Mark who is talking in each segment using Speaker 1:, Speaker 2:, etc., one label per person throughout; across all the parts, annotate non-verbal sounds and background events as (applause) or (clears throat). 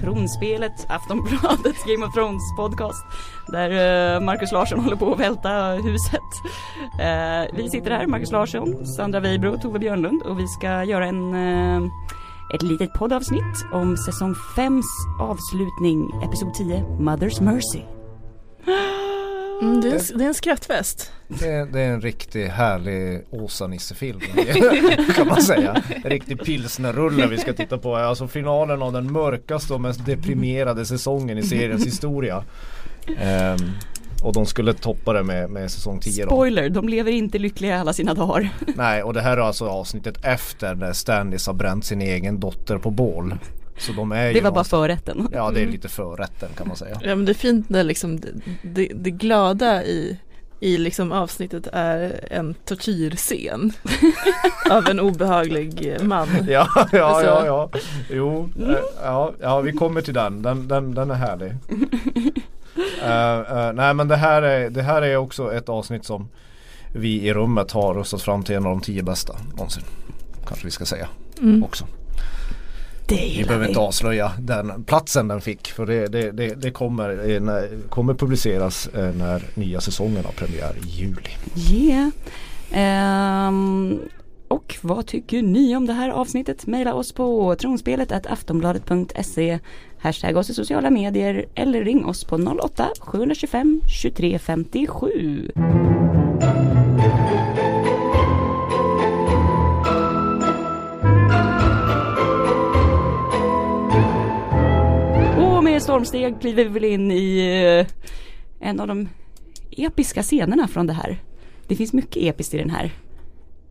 Speaker 1: Tronspelet, Aftonbladets Game of Thrones podcast. Där eh, Marcus Larsson håller på att välta huset. Eh, vi sitter här, Marcus Larsson, Sandra Weibro och Tove Björnlund och vi ska göra en eh, ett litet poddavsnitt om säsong 5s avslutning, episod 10, Mother's Mercy. (gasps) (gasps)
Speaker 2: Mm, det, är, det är en skrattfest.
Speaker 3: Det är, det är en riktigt härlig Åsa-Nisse-film (laughs) kan man säga. En riktig pilsnerrulle vi ska titta på. Alltså finalen av den mörkaste och mest deprimerade säsongen i seriens historia. Um, och de skulle toppa det med, med säsong 10 då.
Speaker 1: Spoiler, de lever inte lyckliga alla sina dagar.
Speaker 3: Nej och det här är alltså avsnittet efter när Stannis har bränt sin egen dotter på bål. Så de är
Speaker 1: det var bara förrätten.
Speaker 3: Ja det är lite förrätten kan man säga.
Speaker 2: Ja men det är fint när liksom det, det, det glada i i liksom avsnittet är en tortyrscen (laughs) av en obehaglig man. (laughs)
Speaker 3: Ja, ja, alltså. ja, ja. Jo, mm. ja, ja, vi kommer till den. Den, den, den är härlig. uh, (laughs) uh, nej men det här, är, det här är också ett avsnitt som vi i rummet har röstat fram till en av de tio bästa någonsin. Kanske vi ska säga mm. också. Vi behöver inte avslöja den platsen den fick för det, det, det, det kommer, eh, när, kommer publiceras eh, när nya säsongen har premiär i juli.
Speaker 1: Yeah. Um, och vad tycker ni om det här avsnittet? Maila oss på tronspelet aftonbladet.se Hashtag oss i sociala medier eller ring oss på 08 725 med stormsteg kliver vi väl in i eh, en av de episka scenerna från det här. Det finns mycket episkt i den här.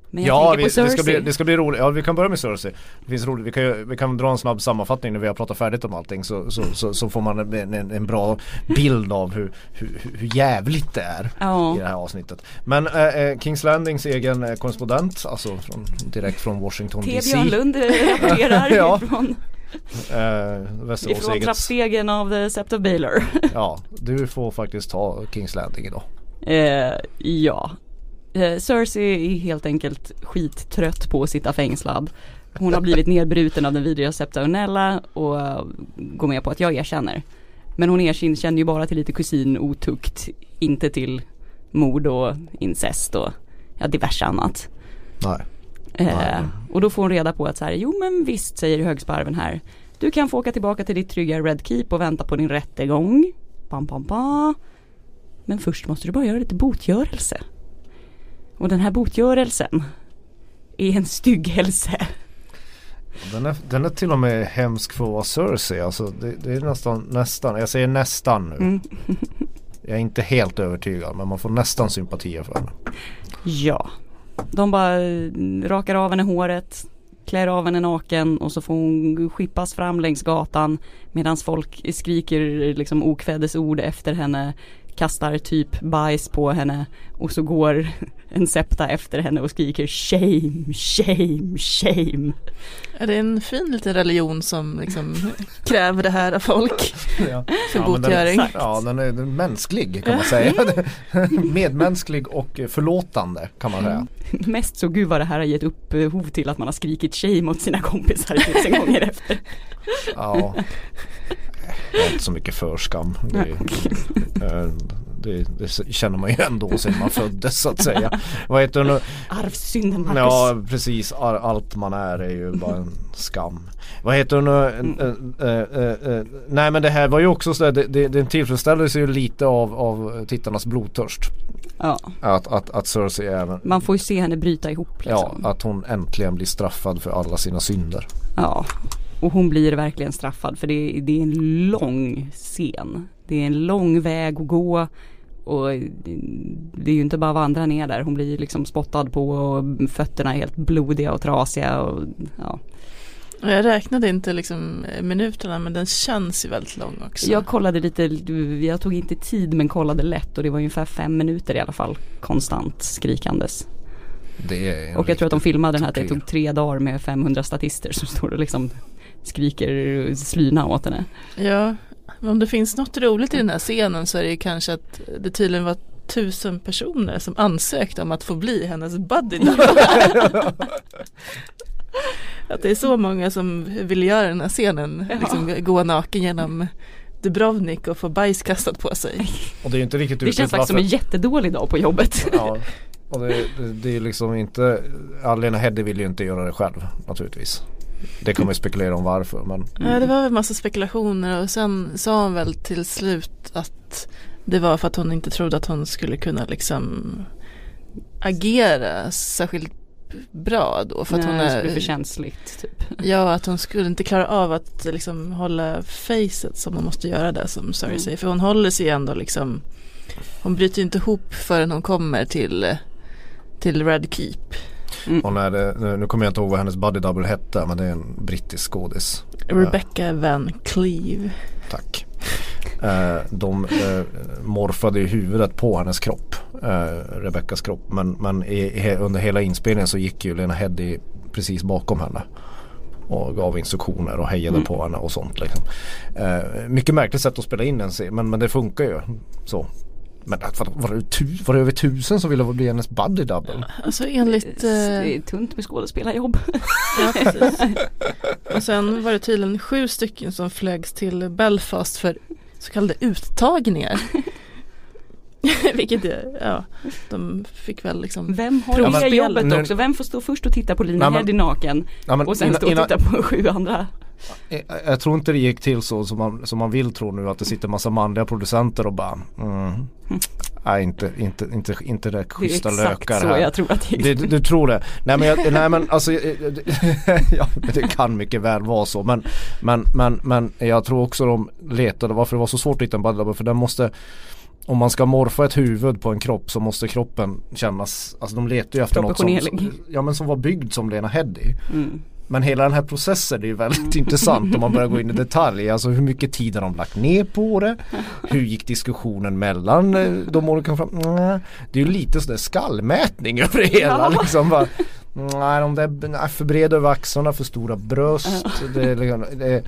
Speaker 3: Men jag ja, vi, det, ska bli, det ska bli roligt. Ja, vi kan börja med Cersei. Det finns roligt. Vi kan, vi kan dra en snabb sammanfattning när vi har pratat färdigt om allting så, så, så, så får man en, en, en, bra bild av hur, hur, hur jävligt det är ja. i det här avsnittet. Men äh, Kings Landings egen korrespondent, alltså från, direkt från Washington DC.
Speaker 1: T. Björnlund rapporterar (laughs) ja. från
Speaker 3: Eh,
Speaker 1: Ifrån trappstegen av The Sept of Baylor. (laughs)
Speaker 3: ja, du får faktiskt ta Kings Landing idag.
Speaker 1: Eh, ja. Eh, Cersei är helt enkelt skittrött på att sitta fängslad. Hon har blivit (laughs) nedbruten av den vidriga Septa Unella och uh, går med på att jag erkänner. Men hon erkänner ju bara till lite kusin otukt, inte till mord och incest och ja, diverse annat.
Speaker 3: Nej.
Speaker 1: Eh, och då får hon reda på att så här, jo men visst säger högsparven här. Du kan få åka tillbaka till ditt trygga Red Keep och vänta på din rättegång. Pam, pam, pam. Men först måste du bara göra lite botgörelse. Och den här botgörelsen är en styggelse.
Speaker 3: Den är, den är till och med hemsk för att vara Cersei. Alltså det, det, är nästan, nästan, jag säger nästan nu. Mm. jag är inte helt övertygad men man får nästan sympatier för henne.
Speaker 1: Ja, de bara eh, rakar av henne håret, klär av henne naken och så får hon skippas fram längs gatan medan folk skriker eh, liksom okvädesord efter henne kastar typ bajs på henne och så går en septa efter henne och skriker shame, shame, shame.
Speaker 2: Är det en fin liten religion som liksom kräver det här av folk? (laughs) Ja. För ja, botgöring?
Speaker 3: Den, ja, den är, den är mänsklig kan man säga. (laughs) (laughs) Medmänsklig och förlåtande kan man säga.
Speaker 1: Mest så gud vad det här har gett upphov till att man har skrikit shame åt sina kompisar tusen gånger efter.
Speaker 3: Ja, jag har inte så mycket förskam. Det, är, det, det, känner man ju ändå sedan man föddes så att säga. Vad heter det nu?
Speaker 1: Arvssynden Marcus.
Speaker 3: Ja precis, allt man är är ju bara en skam. Vad heter det nu? Mm. Äh, äh, äh, nej men det här var ju också så det, det, det tillfredsställde sig ju lite av, av tittarnas blodtörst.
Speaker 1: Ja.
Speaker 3: Att, att, att Cersei även
Speaker 1: Man får ju se henne bryta ihop
Speaker 3: liksom. Ja, att hon äntligen blir straffad för alla sina synder.
Speaker 1: Ja, och hon blir verkligen straffad för det, det är en lång scen. Det är en lång väg att gå och det är ju inte bara att vandra ner där. Hon blir liksom spottad på och fötterna är helt blodiga och trasiga. Och, ja.
Speaker 2: Jag räknade inte liksom minuterna men den känns ju väldigt lång också.
Speaker 1: Jag kollade lite, jag tog inte tid men kollade lätt och det var ungefär fem minuter i alla fall konstant skrikandes. och jag tror att de filmade den här det tog tre dagar med 500 statister som står och liksom skriker slyna åt henne.
Speaker 2: Ja, om det finns något roligt i den här scenen så är det kanske att det tydligen var tusen personer som ansökte om att få bli hennes buddy. (laughs) att det är så många som vill göra den här scenen, ja. liksom, gå naken genom Dubrovnik och få bajs kastat på sig.
Speaker 3: Och det är inte riktigt
Speaker 1: Det känns faktiskt som en jättedålig dag på jobbet.
Speaker 3: Ja. Och det, det, det är liksom inte, Alena Hedde vill ju inte göra det själv naturligtvis. Det kan man ju spekulera om varför men
Speaker 2: Ja det var väl massa spekulationer och sen sa hon väl till slut att det var för att hon inte trodde att hon skulle kunna liksom agera särskilt bra då. För
Speaker 1: Nej,
Speaker 2: att hon
Speaker 1: är, det skulle bli för känsligt. Typ.
Speaker 2: Ja, att hon skulle inte klara av att liksom hålla facet som hon måste göra det som Cersei. Mm. För hon håller sig ändå liksom, hon bryter inte ihop förrän hon kommer till, till Red Keep.
Speaker 3: Mm. När det, nu kommer jag inte ihåg vad hennes body double hette men det är en brittisk skådis.
Speaker 2: Rebecca Van Cleve.
Speaker 3: Tack. Eh, de eh, morfade i huvudet på hennes kropp, eh, Rebeckas kropp. Men, men i, under hela inspelningen så gick ju Lena Heddy precis bakom henne. Och gav instruktioner och hejade mm. på henne och sånt. Liksom. Eh, mycket märkligt sätt att spela in en scen men, men det funkar ju så. Men var, var, det tu, var det över tusen som ville bli hennes buddy double?
Speaker 2: Alltså enligt...
Speaker 1: Det är tunt med skådespelarjobb. (laughs)
Speaker 2: ja, precis. Och sen var det tydligen sju stycken som flögs till Belfast för så kallade uttagningar. (laughs) Vilket ja, de fick väl liksom
Speaker 1: Vem har det jobbet också? Vem får stå först och titta på Lina Heddy naken? Ja, men, och sen stå och titta på sju andra?
Speaker 3: Jag, jag, tror inte det gick till så som man, som man vill tro nu att det sitter massa manliga producenter och bara mm, Nej inte, inte, inte, inte det schyssta lökar här. Det är exakt så
Speaker 1: jag tror att det
Speaker 3: gick. Du, du tror det? Nej men, jag, nej, men alltså (laughs) ja, det kan mycket väl vara så men, men, men, men jag tror också de letade varför det var så svårt att hitta en body för den måste om man ska morfa ett huvud på en kropp så måste kroppen kännas, alltså de letar ju efter något som, ja, men som var byggd som Lena Heddy. Mm. Men hela den här processen är ju väldigt (laughs) intressant om man börjar gå in i detalj. Alltså hur mycket tid har de lagt ner på det? Hur gick diskussionen mellan eh, de olika fram? Det är ju lite sådär skallmätning över det hela. Ja. Liksom bara, nej, de där för breda över axlarna, för stora bröst. Det liksom, det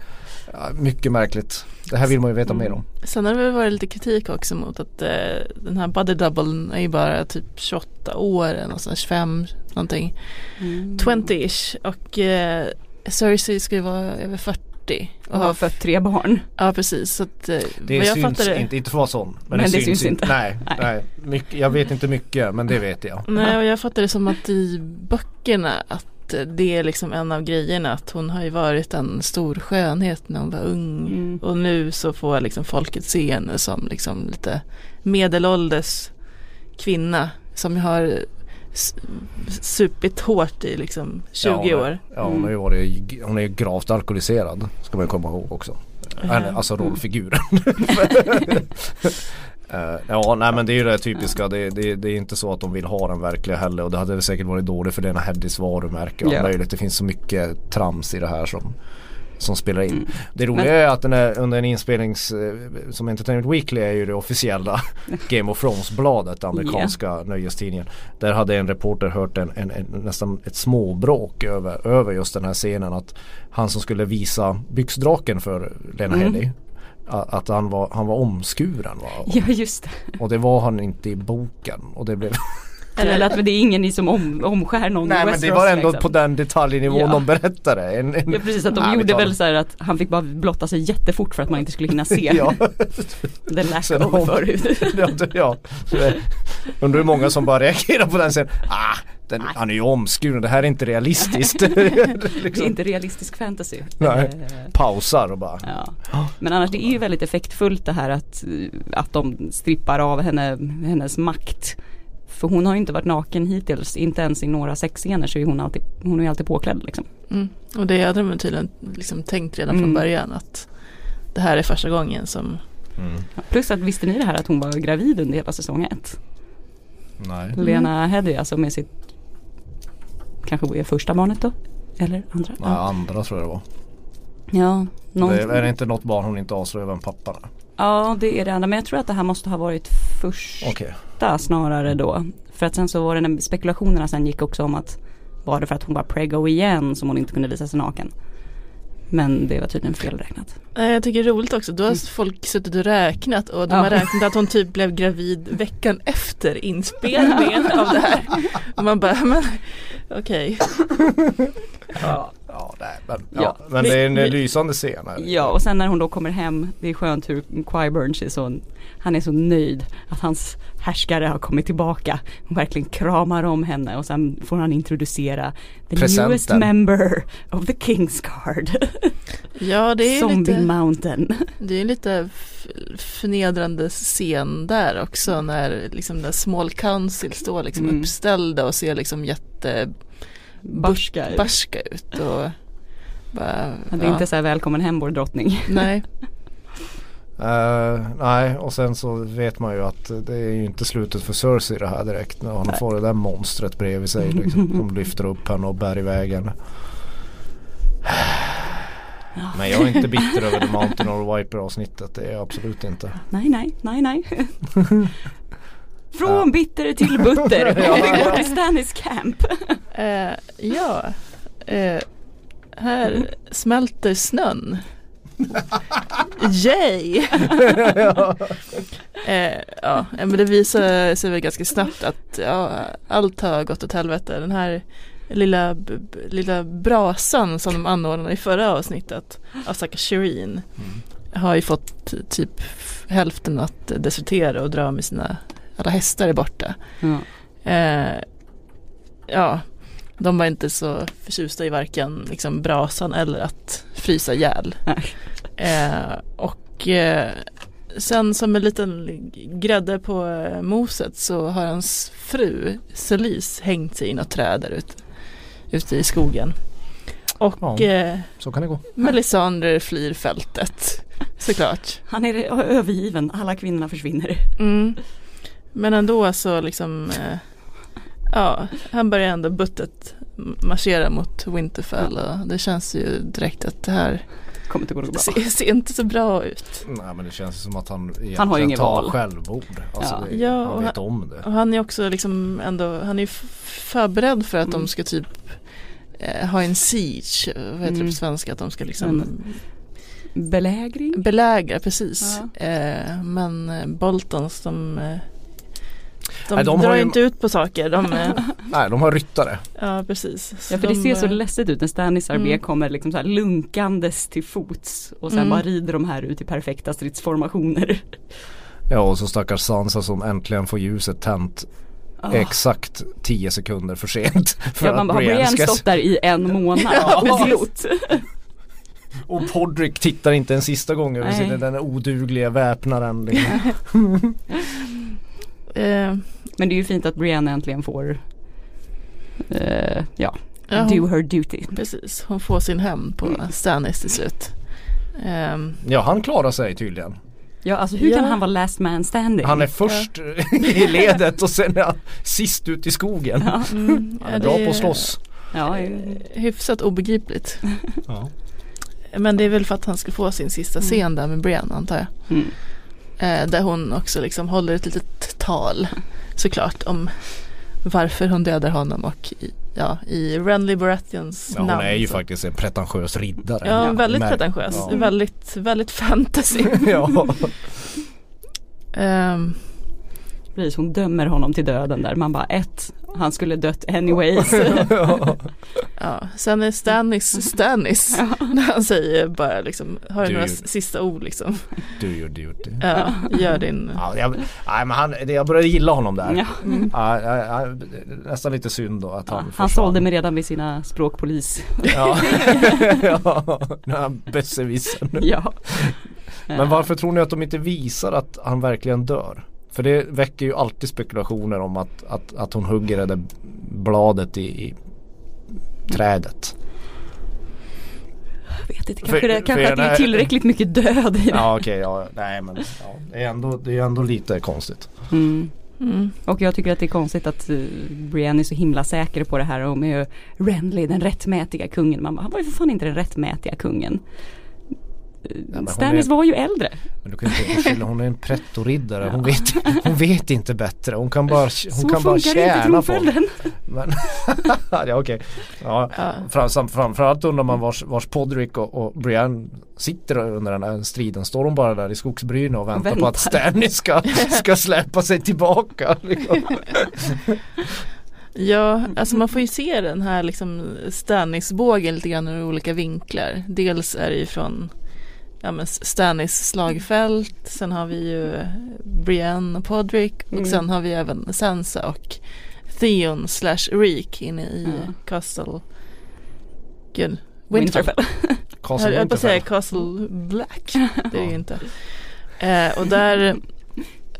Speaker 3: är mycket märkligt. Det här vill man ju veta mm. mer om.
Speaker 2: Sen har det väl varit lite kritik också mot att eh, den här body double är ju bara typ 28 år eller 25 någonting. Mm. 20ish och eh, Cersei ska ju vara över 40
Speaker 1: och har fött tre barn.
Speaker 2: Ja precis. Så att,
Speaker 3: eh, det jag syns fattade... inte, inte för att vara sån.
Speaker 1: Men, men det, det, syns, inte.
Speaker 3: Nej, (laughs) nej. nej. Mycket, jag vet inte mycket men det vet jag.
Speaker 2: Nej och jag fattar det som att i böckerna att det är liksom en av grejerna att hon har ju varit en stor skönhet när hon var ung mm. och nu så får liksom folket se henne som liksom lite medelålders kvinna som har supit hårt i liksom 20
Speaker 3: ja, hon
Speaker 2: är, år.
Speaker 3: Ja hon, mm. varit, hon är gravt alkoholiserad ska man komma ihåg också. Ja. Alltså rollfiguren. (laughs) (laughs) (laughs) Uh, ja nej men det är ju det typiska. Det, det, det, är inte så att de vill ha den verkliga heller och det hade säkert varit dåligt för Lena Heddys varumärke och yeah. möjligt. Det finns så mycket trams i det här som som spelar in. Mm. Det roliga men... är att den är under en inspelnings eh, som Entertainment Weekly är ju det officiella (laughs) Game of Thrones-bladet, amerikanska yeah. nöjestidningen. Där hade en reporter hört en, en, en, nästan ett småbråk över, över just den här scenen att han som skulle visa byxdraken för Lena mm. Headey att han var, han var omskuren. Va?
Speaker 1: Ja just det.
Speaker 3: Och det var han inte i boken. Och det blev (laughs)
Speaker 1: Eller att det är ingen i som om, omskär någon
Speaker 3: Nej men det var ändå liksom. på den detaljnivån ja. de berättade. En,
Speaker 1: en, ja precis att de nej, gjorde väl så här att han fick bara blotta sig jättefort för att man inte skulle hinna se. (laughs) ja. Den lack of förut. (laughs)
Speaker 3: ja, ja. Undrar hur många som bara reagerar på den sen. Ah, den, han är ju omskuren, det här är inte realistiskt.
Speaker 1: liksom. (laughs) Det är inte realistisk fantasy.
Speaker 3: Nej. Eh, Pausar och bara.
Speaker 1: Ja. Men annars det är ju väldigt effektfullt det här att, att de strippar av henne, hennes makt. För hon har ju inte varit naken hittills, inte ens i några sexscener så är hon, alltid, hon är ju alltid påklädd liksom.
Speaker 2: Mm. Och det hade de tydligen liksom tänkt redan mm. från början att det här är första gången som
Speaker 1: mm. Plus att visste ni det här att hon var gravid under hela säsong ett?
Speaker 3: Nej.
Speaker 1: Lena mm. Headey alltså med sitt kanske är första barnet då? Eller andra?
Speaker 3: Nej, ja. andra tror jag det var.
Speaker 1: Ja.
Speaker 3: Någon... Det är, är det inte något barn hon inte avslöjar vem pappan är?
Speaker 1: Ja det är det andra men jag tror att det här måste ha varit första okay. snarare då. För att sen så var det när spekulationerna sen gick också om att var det för att hon var preggo igen som hon inte kunde visa sig naken. Men det var tydligen felräknat.
Speaker 2: Jag tycker det är roligt också, då har mm. folk suttit och räknat och de ja. har räknat att hon typ blev gravid veckan efter inspelningen (laughs) av det här. Och man bara, men okej. Okay.
Speaker 3: Ja, ja nej, men, ja, ja, men det är en vi, lysande scen. Här.
Speaker 1: Ja och sen när hon då kommer hem, det är skönt hur Qyburns är så, han är så nöjd att hans härskare har kommit tillbaka. Hon verkligen kramar om henne och sen får han introducera the Presenten. newest member of the King's Guard. (laughs)
Speaker 2: Ja det är
Speaker 1: Zombie
Speaker 2: lite,
Speaker 1: Mountain.
Speaker 2: Det är lite förnedrande scen där också när liksom när Small Council står liksom mm. uppställda och ser liksom jätte
Speaker 1: barska,
Speaker 2: barska ut. Och
Speaker 1: bara, det är ja. inte så här välkommen hem vår drottning.
Speaker 2: Nej. (laughs)
Speaker 3: Uh, nej och sen så vet man ju att det är ju inte slutet för Cersei det här direkt när han får det där monstret bredvid sig liksom, (laughs) som lyfter upp henne och bär iväg henne. Men jag är inte bitter över The Mountain or Viper avsnittet. Det är jag absolut inte.
Speaker 1: Nej, nej, nej, nej. (laughs) Från bitter till butter. (laughs) Vi går till Stannis camp.
Speaker 2: Uh, ja, uh, här mm. smälter snön. Yay! ja. (laughs) Eh, ja, men det visar sig väl ganska snabbt att ja, allt har gått åt helvete. Den här lilla, lilla brasan som de anordnade i förra avsnittet av stackars Shireen mm. har ju fått typ hälften att desertera och dra med sina, alla hästar är borta. Mm. Eh, ja, de var inte så förtjusta i varken liksom brasan eller att frysa ihjäl. Eh, och eh, sen som en liten grädde på eh, moset så har hans fru Celis hängt sig i något träd där ute, ute i skogen. Och ja,
Speaker 3: eh, så kan det gå.
Speaker 2: Melisandre flyr fältet såklart.
Speaker 1: Han är övergiven, alla kvinnorna försvinner.
Speaker 2: Mm. Men ändå så liksom eh, Ja, han börjar ändå buttet marschera mot Winterfell och det känns ju direkt att det här
Speaker 1: kommer inte gå bra.
Speaker 2: Ser, ser inte så bra ut.
Speaker 3: Nej men det känns som att han
Speaker 1: Han har ju ingen val.
Speaker 3: självmord. Alltså ja. Det, ja, han vet han, om det.
Speaker 2: Och han är också liksom ändå, han är förberedd för att mm. de ska typ eh, ha en siege, vad heter mm. det på mm. svenska, att de ska liksom mm.
Speaker 1: Belägring?
Speaker 2: Belägra, precis. Ja. Eh, men Boltons de eh, de, Nej, de drar ju inte ut på saker. De, (laughs)
Speaker 3: Nej, de har ryttare.
Speaker 2: Ja, precis.
Speaker 1: Ja, för de, det ser så ledset ut när Stannis armé mm. kommer liksom så här lunkandes till fots och sen mm. bara rider de här ut i perfekta stridsformationer. (laughs)
Speaker 3: Ja, och så stackars Sansa som äntligen får ljuset tänt Oh. Exakt 10 sekunder för sent. För
Speaker 1: ja, man har Brienne ska... stått där i en (laughs) månad ja,
Speaker 3: Och Podrick tittar inte en sista gång över sin, den odugliga väpnaren. Liksom.
Speaker 1: Eh, men det är ju fint att Brienne äntligen får eh, ja, ja hon, do her duty.
Speaker 2: Precis, hon får sin hem på mm. Stannis till slut.
Speaker 3: Um, ja han klarar sig tydligen.
Speaker 1: Ja alltså hur ja. kan han vara last man standing?
Speaker 3: Han är först ja. (laughs) i ledet och sen är han sist ut i skogen. Ja. Mm, han är bra på att slåss.
Speaker 2: Ja, hyfsat obegripligt. ja. Men det är väl för att han ska få sin sista scen mm. där med Brienne antar jag. Mm. Eh, där hon också liksom håller ett litet tal såklart om varför hon dödar honom och i, ja, i Renly Baratheons
Speaker 3: ja,
Speaker 2: namn.
Speaker 3: Hon är ju så. faktiskt en pretentiös riddare.
Speaker 2: Ja, väldigt Mär pretentiös. Ja. Väldigt, väldigt fantasy. (laughs) ja.
Speaker 1: um, Precis, hon dömer honom till döden där. Man bara ett, han skulle dött anyways. (laughs)
Speaker 2: ja, sen är Stannis Stannis ja. när han säger bara liksom, har du några you, sista ord liksom.
Speaker 3: Do your duty.
Speaker 2: Ja, gör din.
Speaker 3: Ja, jag, nej, men han, jag började gilla honom där. Ja. Mm. Ja, ja, nästan lite synd då att han ja,
Speaker 1: Han sålde mig redan vid sina språkpolis.
Speaker 3: ja, (laughs) ja när han besserwissern. Ja. Men varför tror ni att de inte visar att han verkligen dör? För det väcker ju alltid spekulationer om att, att, att hon hugger det där bladet i, i trädet.
Speaker 1: Jag vet inte, kanske, för, det, kanske att det är tillräckligt mycket död i (laughs) det.
Speaker 3: Ja okej, okay, ja, nej men ja, det, är ändå, det är ändå lite konstigt. Mm.
Speaker 1: Mm. Och jag tycker att det är konstigt att uh, Brienne är så himla säker på det här och med Renly, den rättmätiga kungen. Man bara, han var ju för fan inte den rättmätiga kungen. Ja, Stannis är, var ju äldre.
Speaker 3: Men du kan inte beskylla, hon är en prettoriddare. Ja. Hon, vet, hon vet inte bättre. Hon kan bara, hon Så kan bara tjäna på Men (laughs) Ja. Okay. Ja, ja. Fram, framförallt undrar man vars, vars Podrick och, och Brienne sitter under den här striden. Står hon bara där i skogsbrynen och väntar, väntar. på att Stannis ska, (laughs) ska släppa sig tillbaka? Liksom. (laughs)
Speaker 2: Ja, alltså man får ju se den här liksom Stannis-bågen lite grann ur olika vinklar. Dels är det ju från ja, men Stannis slagfält, sen har vi ju Brienne och Podrick och mm. sen har vi även Sansa och Theon slash Reek inne i mm. Castle Gud, Winterfell. (laughs) Castle Jag höll på att säga Castle Black, (laughs) det är ju inte. Eh, och där,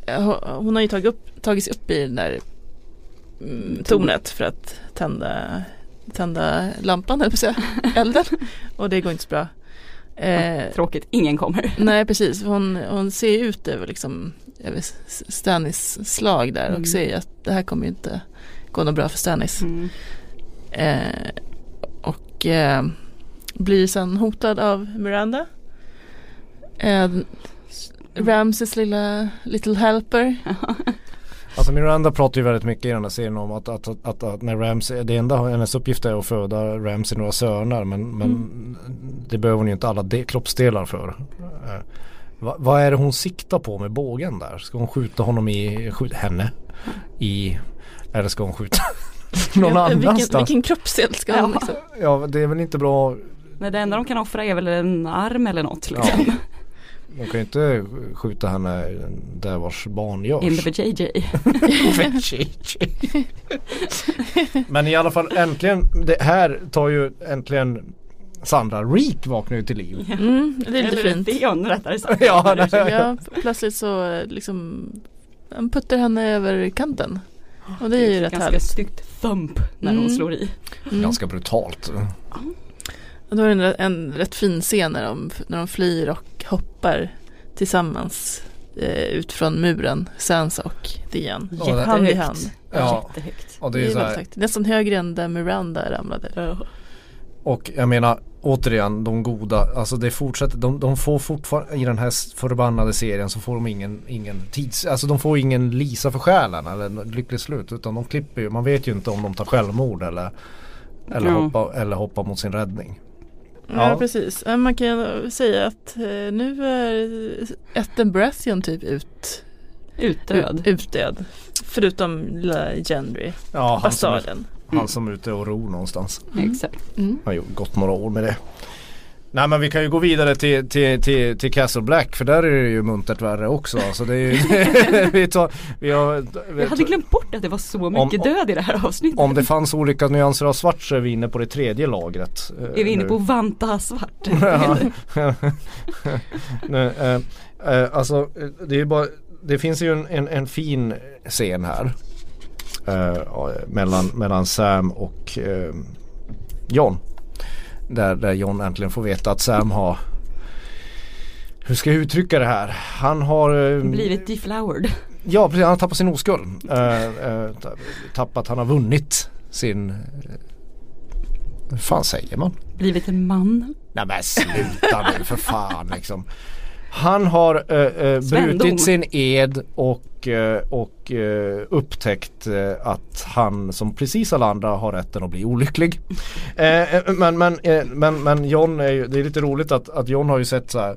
Speaker 2: eh, hon har ju tagit upp, tagits upp i den där mm, tornet för att tända, tända lampan, eller på säga, elden. (laughs) Och det går inte så bra.
Speaker 1: Eh, Tråkigt, ingen kommer. (laughs)
Speaker 2: Nej precis, hon, hon ser ut över liksom över Stannis slag där och mm. säger att det här kommer inte gå något bra för Stannis. Mm. Eh, och eh, blir sen hotad av Miranda. Eh, Ramses lilla little helper. (laughs)
Speaker 3: Alltså Miranda pratar ju väldigt mycket i den här serien om att, att, att, att när Ramsey, det enda hennes uppgift är att föda Ramsey några söner men, men mm. det behöver hon ju inte alla de, kroppsdelar för. Eh, va, vad är det hon siktar på med bågen där? Ska hon skjuta honom i, skjuta henne i, eller ska hon skjuta (laughs) någon ja, annanstans?
Speaker 2: Vilken, vilken kroppsdel ska hon liksom?
Speaker 3: Ja det är väl inte bra
Speaker 1: Nej det enda de kan offra är väl en arm eller något liksom. Ja.
Speaker 3: De kan ju inte skjuta henne där vars barn görs.
Speaker 1: In the JJ. (laughs)
Speaker 3: Men i alla fall äntligen, det här tar ju äntligen Sandra Reek vaknar ju till liv.
Speaker 2: Mm, det är lite
Speaker 1: Eller
Speaker 2: fint.
Speaker 1: Theon rättare
Speaker 2: sagt. ja, ja, plötsligt så liksom Han puttar henne över kanten. Och det är ju rätt
Speaker 1: Ganska
Speaker 2: härligt.
Speaker 1: styggt thump när mm. hon slår i.
Speaker 3: Mm. Ganska brutalt.
Speaker 2: Och då är det en, rätt fin scen när de, när de flyr och hoppar tillsammans eh, ut från muren, Sansa och Dian.
Speaker 1: Ja, hand i hand. Ja. Jättehögt.
Speaker 3: Och det är, det är så här...
Speaker 2: Nästan högre än där Miranda ramlade. Ja.
Speaker 3: Och jag menar återigen de goda, alltså det fortsätter, de, de får fortfarande i den här förbannade serien så får de ingen, ingen tids, alltså de får ingen Lisa för själen eller lyckligt slut utan de klipper ju, man vet ju inte om de tar självmord eller eller, ja. hoppa, eller hoppa mot sin räddning.
Speaker 2: Ja, ja precis. Man kan säga att eh, nu är Etten Brathion typ ut
Speaker 1: Utdöd.
Speaker 2: utdöd. Förutom lilla Gendry,
Speaker 3: ja. Han, han som är ute och ror någonstans.
Speaker 1: Mm. Exakt. Mm.
Speaker 3: Har ju gått några år med det. Nej men vi kan ju gå vidare till, till, till, till Castle Black för där är det ju muntert värre också. Alltså det är ju, (laughs) vi tar, vi har,
Speaker 1: vi Jag hade glömt bort att det var så mycket om, död i det här avsnittet.
Speaker 3: Om det fanns olika nyanser av svart så är vi inne på det tredje lagret.
Speaker 1: Är vi inne på vanta svart?
Speaker 3: Nej, äh, äh, alltså det är bara Det finns ju en, en, en fin scen här. Äh, mellan, mellan Sam och John. Där, där John äntligen får veta att Sam har hur ska jag uttrycka det här? Han har
Speaker 1: eh, Blivit deflowered.
Speaker 3: Ja precis, han har tappat sin oskuld. Uh, uh, tappat, han har vunnit sin Hur fan säger man?
Speaker 1: Blivit en man.
Speaker 3: Nej men sluta nu för fan liksom. Han har uh, brutit sin ed och, och upptäckt att han som precis alla andra har rätten att bli olycklig. men, men, men, men John är ju, det är lite roligt att, att John har ju sett så här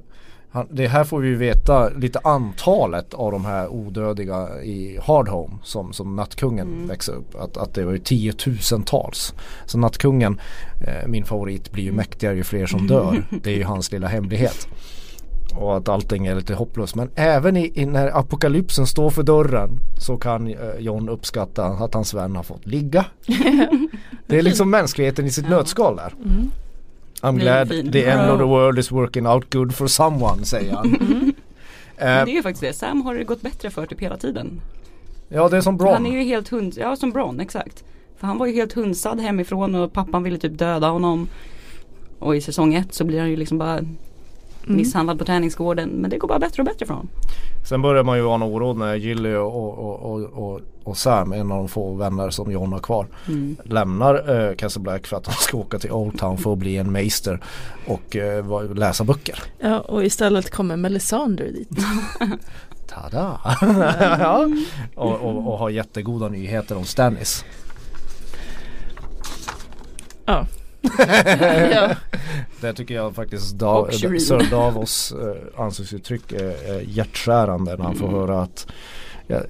Speaker 3: han, det här får vi veta lite antalet av de här odödiga i Hardhome som, som Nattkungen mm. växer upp. Att, att det var ju tiotusentals. Så Nattkungen, eh, min favorit, blir ju mäktigare ju fler som dör. (laughs) Det är ju hans lilla hemlighet. Och att allting är lite hopplöst. Men även i, i när apokalypsen står för dörren så kan eh, John uppskatta att hans vän har fått ligga. (laughs) det är liksom mänskligheten i sitt ja. nötskal där. Mm. I'm glad the end of the world is working out good for someone säger han. (laughs) Mm.
Speaker 1: Uh, det är ju faktiskt det. Sam har det gått bättre för typ hela tiden.
Speaker 3: Ja det är som Bron.
Speaker 1: Han är ju helt hund, ja som Bron exakt. För han var ju helt hunsad hemifrån och pappan ville typ döda honom. Och i säsong ett så blir han ju liksom bara. Misshandlad på träningsgården. Men det går bara bättre och bättre för honom.
Speaker 3: Sen börjar man ju ana oråd när Gilly och, och, och, och, och Sam, en av de få vänner som John har kvar, mm. lämnar eh, Castle Black för att han ska åka till Old Town för att bli en meister och eh, läsa böcker.
Speaker 2: Ja och istället kommer Melisandre dit. (laughs)
Speaker 3: Tada! (laughs) ja. och, och, och har jättegoda nyheter om Stannis.
Speaker 2: Ja. (laughs)
Speaker 3: ja. Det tycker jag faktiskt da, Sir Davos eh, ansiktsuttryck är, är hjärtskärande när han får mm. höra att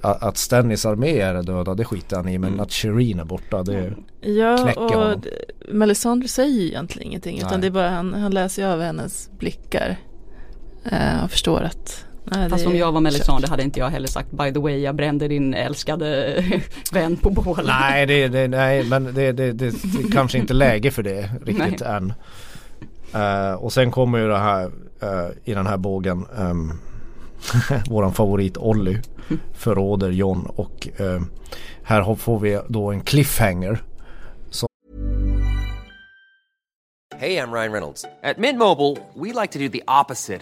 Speaker 3: att Stannis armé är döda det skiter han i men mm. att Shireen är borta det
Speaker 2: Ja knäcker och honom. Melisandre säger egentligen ingenting Nej. utan det är bara han, han läser av hennes blickar uh, och förstår att
Speaker 1: Nej, Fast om jag var Melisandre hade inte jag heller sagt by the way jag brände din älskade (laughs) vän på bål.
Speaker 3: Nej, det, det, nej men det, det, det, det kanske inte läge för det (laughs) riktigt nej. än. Uh, och sen kommer ju det här uh, i den här bågen um, (laughs) våran favorit Olly förråder John och uh, här får vi då en cliffhanger.
Speaker 4: Hej, jag Ryan Reynolds. At Mint Mobile we like to do the opposite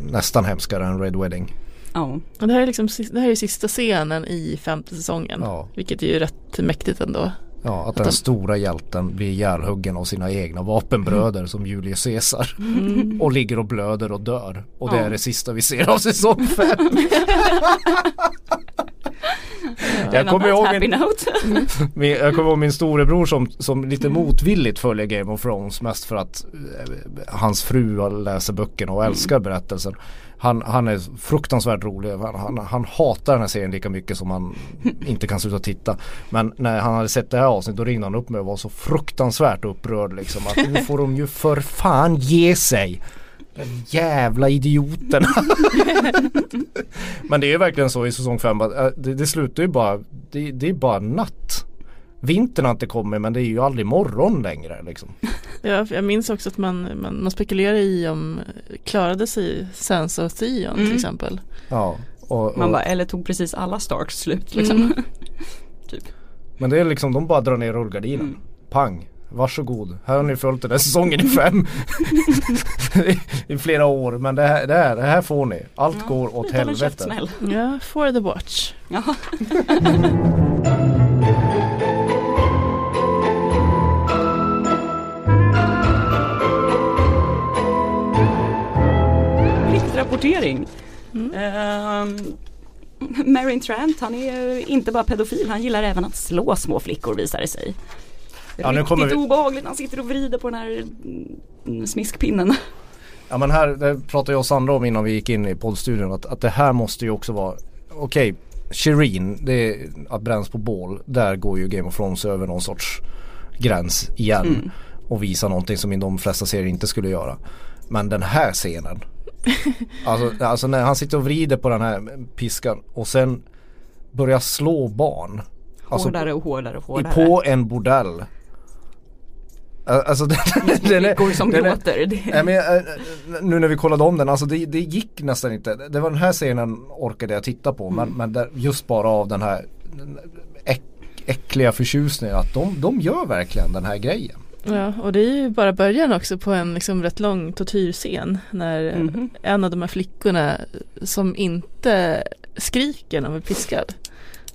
Speaker 3: nästan hemskare än Red Wedding.
Speaker 2: Ja. Och det här är liksom det här är sista scenen i femte säsongen. Ja. Vilket är ju rätt mäktigt ändå.
Speaker 3: Ja, att, att den de... stora hjälten blir ihjälhuggen av sina egna vapenbröder mm. som Julius Caesar. Mm. Och ligger och blöder och dör. Och det ja. är det sista vi ser av säsong 5. (laughs) (laughs) jag, kommer ihåg min, (laughs) min, jag kommer ihåg min storebror som, som lite mm. motvilligt följer Game of Thrones mest för att eh, hans fru läser böckerna och älskar berättelsen han, han är fruktansvärt rolig. Han, han, han, hatar den här serien lika mycket som han (laughs) inte kan sluta titta. Men när han hade sett det här avsnittet då ringde han upp mig och var så fruktansvärt upprörd liksom. Att nu får de ju för fan ge sig. Den jävla idioterna. (laughs) Men det är ju verkligen så i säsong 5 att äh, det, det slutar ju bara, det, det är bara natt. Vintern har inte kommit men det är ju aldrig morgon längre liksom. (laughs)
Speaker 2: Ja, jag minns också att man, man, man spekulerar i om klarade sig Sansa och Theon mm. till exempel.
Speaker 1: Ja. Och, och, man bara, eller tog precis alla Starks slut liksom. Mm. (laughs)
Speaker 3: typ. Men det är liksom, de bara drar ner rullgardinen. Mm. Pang. Varsågod, här har ni följt den här säsongen i fem. (laughs) I flera år. Men det här, det här, det här får ni. Allt ja, går åt helvete.
Speaker 2: Ja, for the watch. Ja. (laughs)
Speaker 1: rapportering. Mm. Uh, Marin Trant, han är inte bara pedofil, han gillar även att slå små flickor visar det sig. Ja, nu kommer vi... obehagligt, han sitter och vrider på den här mm, smiskpinnen.
Speaker 3: Ja men här, det pratade jag och Sandra om innan vi gick in i poddstudion att, att det här måste ju också vara Okej, okay, Shireen, det är att bränns på bål. Där går ju Game of Thrones över någon sorts gräns igen. Mm. Och visar någonting som de flesta serier inte skulle göra. Men den här scenen (laughs) alltså, alltså när han sitter och vrider på den här piskan och sen börjar slå barn.
Speaker 1: Alltså, hårdare och hårdare och hårdare.
Speaker 3: På en bordell. Alltså (laughs) den, den
Speaker 1: är, som den låter.
Speaker 3: Är, men, äh, nu när vi kollade om den, alltså det, det, gick nästan inte. Det var den här scenen orkade jag titta på. Mm. Men, men där, just bara av den här äck, äckliga förtjusningen att de, de gör verkligen den här grejen.
Speaker 2: Ja, och det är ju bara början också på en liksom rätt lång tortyrscen när mm. en av de här flickorna som inte skriker när hon är piskad.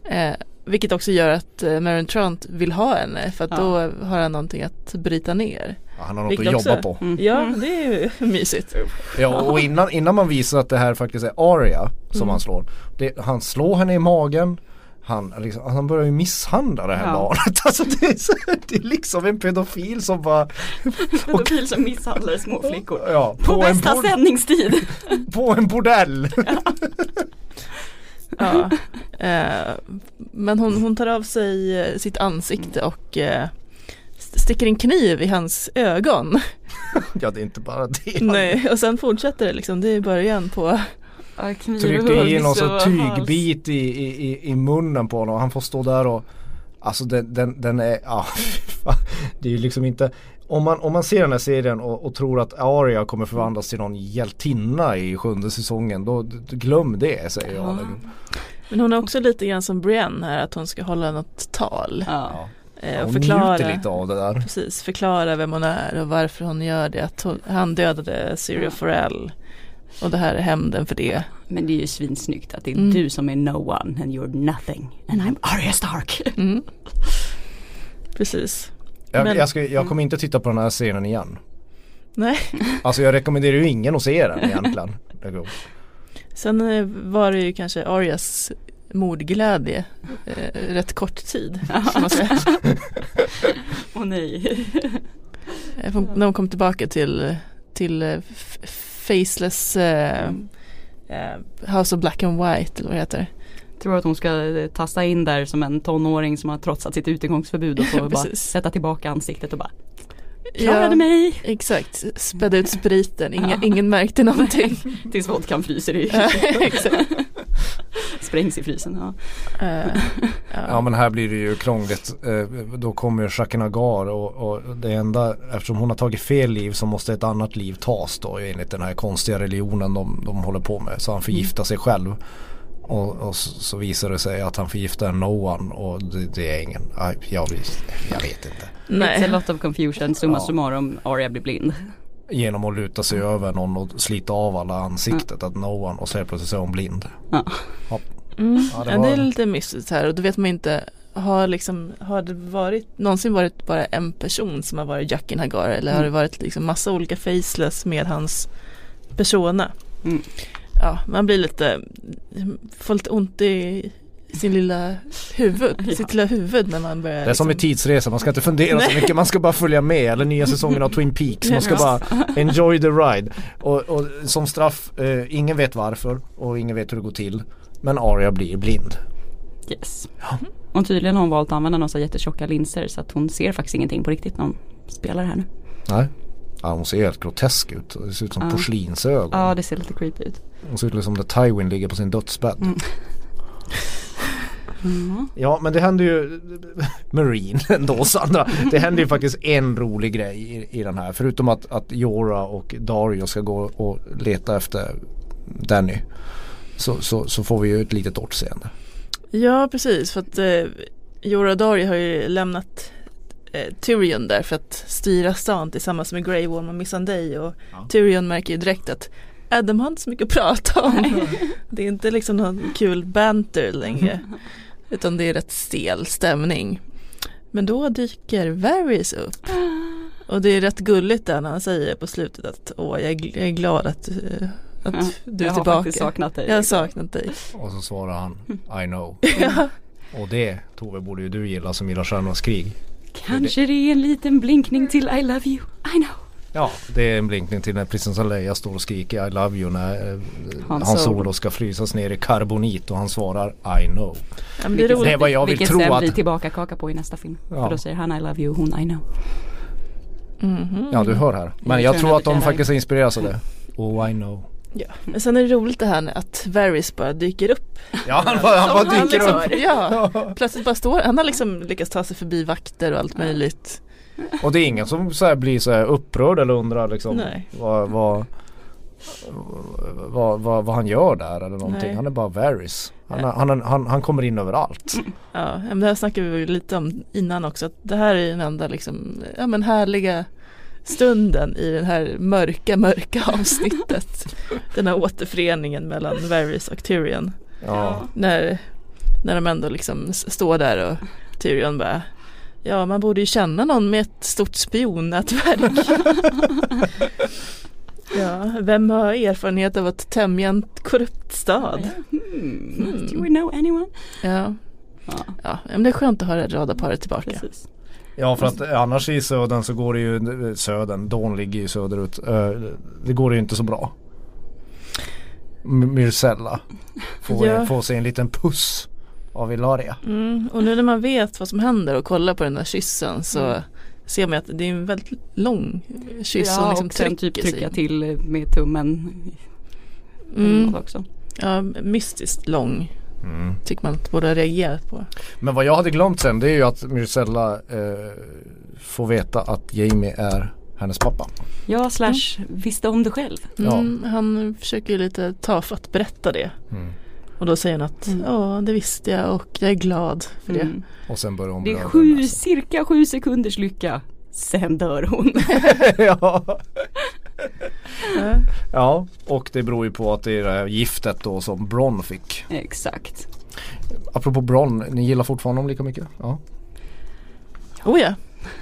Speaker 2: Eh, vilket också gör att eh, Marin Trant vill ha henne för att ja. då har han någonting att bryta ner.
Speaker 3: Ja, han har något vilket att jobba också, på.
Speaker 2: Mm. Ja, det är ju (laughs) mysigt.
Speaker 3: Ja, och innan, innan man visar att det här faktiskt är Aria som mm. han slår. Det, han slår henne i magen han, liksom, han börjar ju misshandla det här ja. barnet. (laughs) Alltså det, är så, det är liksom en pedofil som bara (laughs)
Speaker 1: Pedofil som misshandlar små flickor.
Speaker 3: Ja,
Speaker 1: på, på bästa sändningstid.
Speaker 3: På en bordell.
Speaker 2: Ja. Ja. (laughs) Eh, men hon, hon tar av sig eh, sitt ansikte och eh, sticker en kniv i hans ögon. (laughs)
Speaker 3: Ja det är inte bara det.
Speaker 2: Nej och sen fortsätter det liksom, det är början på
Speaker 3: Trycker in någon så tygbit i, i, i munnen på honom. Han får stå där och Alltså den, den, den är, ja (laughs) Det är ju liksom inte om man, om man ser den här serien och, och, tror att Aria kommer förvandlas till någon hjältinna i sjunde säsongen då glöm det säger jag.
Speaker 2: Men hon är också lite grann som Brienne här att hon ska hålla något tal.
Speaker 3: Ja. Eh, och hon förklara, lite av det där.
Speaker 2: Precis, förklara vem hon är och varför hon gör det. Att hon, han dödade Syria Forel Och det här är hämnden för det.
Speaker 1: Men det är ju svinsnyggt att det är mm. du som är no one and you're nothing and I'm Arya Stark. Mm.
Speaker 2: Precis.
Speaker 3: Jag, Men, jag, ska, jag kommer inte titta på den här scenen igen.
Speaker 2: Nej. (laughs)
Speaker 3: Alltså jag rekommenderar ju ingen att se den egentligen.
Speaker 2: Sen eh, var det ju kanske Arias mordglädje eh, rätt kort tid. (laughs) Åh
Speaker 1: oh, nej.
Speaker 2: Eh, när de kom tillbaka till, till uh, Faceless uh, House of Black and White eller vad det heter.
Speaker 1: Jag tror att hon ska tasta in där som en tonåring som har trotsat sitt utegångsförbud och får (laughs) bara sätta tillbaka ansiktet och bara Klarade ja, mig!
Speaker 2: Exakt, spädde ut spriten, Inga, ja. ingen märkte (laughs) någonting.
Speaker 1: Tills vodkan fryser i (laughs) Sprängs i frysen. Ja. Uh,
Speaker 3: ja. men här blir det ju krångligt. Uh, då kommer Jacques Nagar och, och, det enda, eftersom hon har tagit fel liv så måste ett annat liv tas då enligt den här konstiga religionen de, de håller på med. Så han förgiftar mm. sig själv. Och, och så, så, visar det sig att han förgiftar no one och det, det är ingen, jag, jag, jag vet inte.
Speaker 1: Nej. It's a lot of confusion, summa ja. summarum Arya blir blind.
Speaker 3: Genom att luta sig över någon och slita av alla ansiktet, ja. att no one och så plötsligt så är hon blind.
Speaker 2: Ja. ja. Mm. Ja, det, var... det, är lite mystiskt här och då vet man inte har, liksom, har det varit, någonsin varit bara en person som har varit Jackie Hagar eller mm. har det varit liksom massa olika faceless med hans persona? Mm ja, man blir lite, får lite ont i sin lilla huvud, ja. sitt lilla huvud när man börjar
Speaker 3: Det är liksom... som med tidsresa, man ska inte fundera så mycket, man ska bara följa med eller nya säsongen av Twin Peaks, man ska bara enjoy the ride. Och, och som straff, eh, ingen vet varför och ingen vet hur det går till. Men Arya blir blind.
Speaker 1: Yes. Ja. Och tydligen har hon valt att använda några jättetjocka linser så att hon ser faktiskt ingenting på riktigt när hon spelar här nu.
Speaker 3: Nej. Ja, hon ser helt grotesk ut. Det ser ut som ja. porslinsögon.
Speaker 1: Ja, det ser lite creepy ut.
Speaker 3: Hon ser ut som när Tywin ligger på sin dödsbädd. Mm. (laughs) Mm. Ja men det händer ju Marine ändå Sandra. Det händer ju faktiskt en rolig grej i, i den här. Förutom att, att Jora och Dario ska gå och leta efter Danny. Så, så, så får vi ju ett litet återseende.
Speaker 2: Ja precis för att eh, Jora och Dario har ju lämnat eh, Tyrion där för att styra stan tillsammans med Grey Worm och Missandei och ja. Tyrion märker ju direkt att Adam har inte så mycket att prata om. det är inte liksom någon kul banter längre. Utan det är rätt stel stämning. Men då dyker Varys upp. Och det är rätt gulligt där när han säger på slutet att åh jag är, glad att, uh, att ja, du är tillbaka. Jag har faktiskt
Speaker 1: saknat dig.
Speaker 2: Jag har saknat dig.
Speaker 3: Och så svarar han I know. (laughs) ja. Och det Tove borde ju du gilla som gillar Stjärnornas krig.
Speaker 1: Kanske det är en liten blinkning till I love you, I know.
Speaker 3: Ja, det är en blinkning till när prinsessan Leia står och skriker I love you när eh, hans Han Solo ska frysas ner i karbonit och han svarar I know.
Speaker 1: Ja, det, är det är vad jag vill tro att... blir tillbaka kaka på i nästa film. Ja. För då säger han I love you, hon I know.
Speaker 3: Mm -hmm. Ja, du hör här. Men jag, jag tror att de faktiskt inspireras av det. Oh I know.
Speaker 2: Ja, men sen är det roligt det här att Varys bara dyker upp.
Speaker 3: Ja, han bara, han bara dyker
Speaker 2: han liksom, upp. Ja, (laughs) plötsligt bara står Han har liksom lyckats ta sig förbi vakter och allt möjligt.
Speaker 3: Och det är ingen som så blir så upprörd eller undrar liksom vad, vad, vad, vad, han gör där eller någonting. Nej. Han är bara Varys. Han, ja. han, han, han, kommer in överallt.
Speaker 2: Ja, men det här snackade vi lite om innan också. Att det här är den enda liksom, ja men härliga stunden i det här mörka, mörka (laughs) avsnittet. den här återföreningen mellan Varys och Tyrion. Ja. När, när de ändå liksom står där och Tyrion bara Ja, man borde ju känna någon med ett stort spionnätverk. (laughs) (laughs) ja, vem har erfarenhet av att tämja en korrupt stad?
Speaker 1: Hmm. Mm. Do we know anyone?
Speaker 2: Ja. Ja. men det är skönt att ha det radarparet tillbaka. Precis.
Speaker 3: Ja för att annars i södern så går det ju, södern, Dawn ligger ju söderut. Det går ju inte så bra. Myrcella får, ja. får sig en liten puss av Ilaria.
Speaker 2: Mm, och nu när man vet vad som händer och kollar på den där kyssen så mm. ser man att det är en väldigt lång kyss
Speaker 1: ja, liksom och sen typ trycka till med tummen. Mm. Också.
Speaker 2: Ja, mystiskt lång. Mm. Tycker man att borde ha reagerat på.
Speaker 3: Men vad jag hade glömt sen det är ju att Myrcella eh, får veta att Jamie är hennes pappa.
Speaker 1: Ja, slash mm. visste om det själv.
Speaker 2: Mm, ja. Han försöker lite tafatt berätta det. Mm. Och då säger han att mm. ja det visste jag och jag är glad för det. Mm.
Speaker 3: Och sen börjar hon
Speaker 1: Det är sju, cirka sju sekunders lycka. Sen dör hon. (laughs) ja.
Speaker 3: ja, och det beror ju på att det är det här giftet då som Bron fick.
Speaker 1: Exakt.
Speaker 3: Apropå Bron, ni gillar fortfarande honom lika mycket? Ja.
Speaker 2: Oh ja.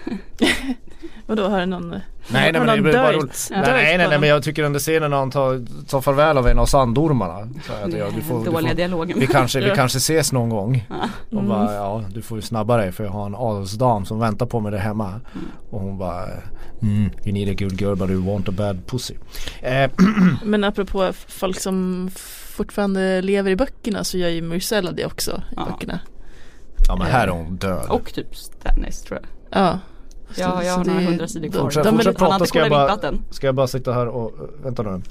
Speaker 2: (laughs) (laughs) Och då har någon
Speaker 3: Nej nej men det är bara roligt. Nej, nej nej nej men jag tycker under scenen när han tar, tar farväl av en av sandormarna. Så att, ja, du får,
Speaker 1: Dåliga
Speaker 3: får,
Speaker 1: dialogen.
Speaker 3: Vi kanske, vi kanske ses någon gång.
Speaker 1: Ja.
Speaker 3: Och bara ja du får ju snabba dig för jag har en adelsdam som väntar på mig där hemma. Mm. Och hon bara mm, You need a good girl but you want a bad pussy. Eh, (clears throat)
Speaker 2: men apropå folk som fortfarande lever i böckerna så gör ju Myrcella det också i ja. böckerna.
Speaker 3: Ja men här är hon död.
Speaker 1: Och typ Stannis tror jag.
Speaker 2: Ja.
Speaker 1: Ja, jag har några hundra sidor kvar.
Speaker 3: Fortsätt, fortsätt prata. Ska jag, bara, ska jag bara sitta här och, vänta nu.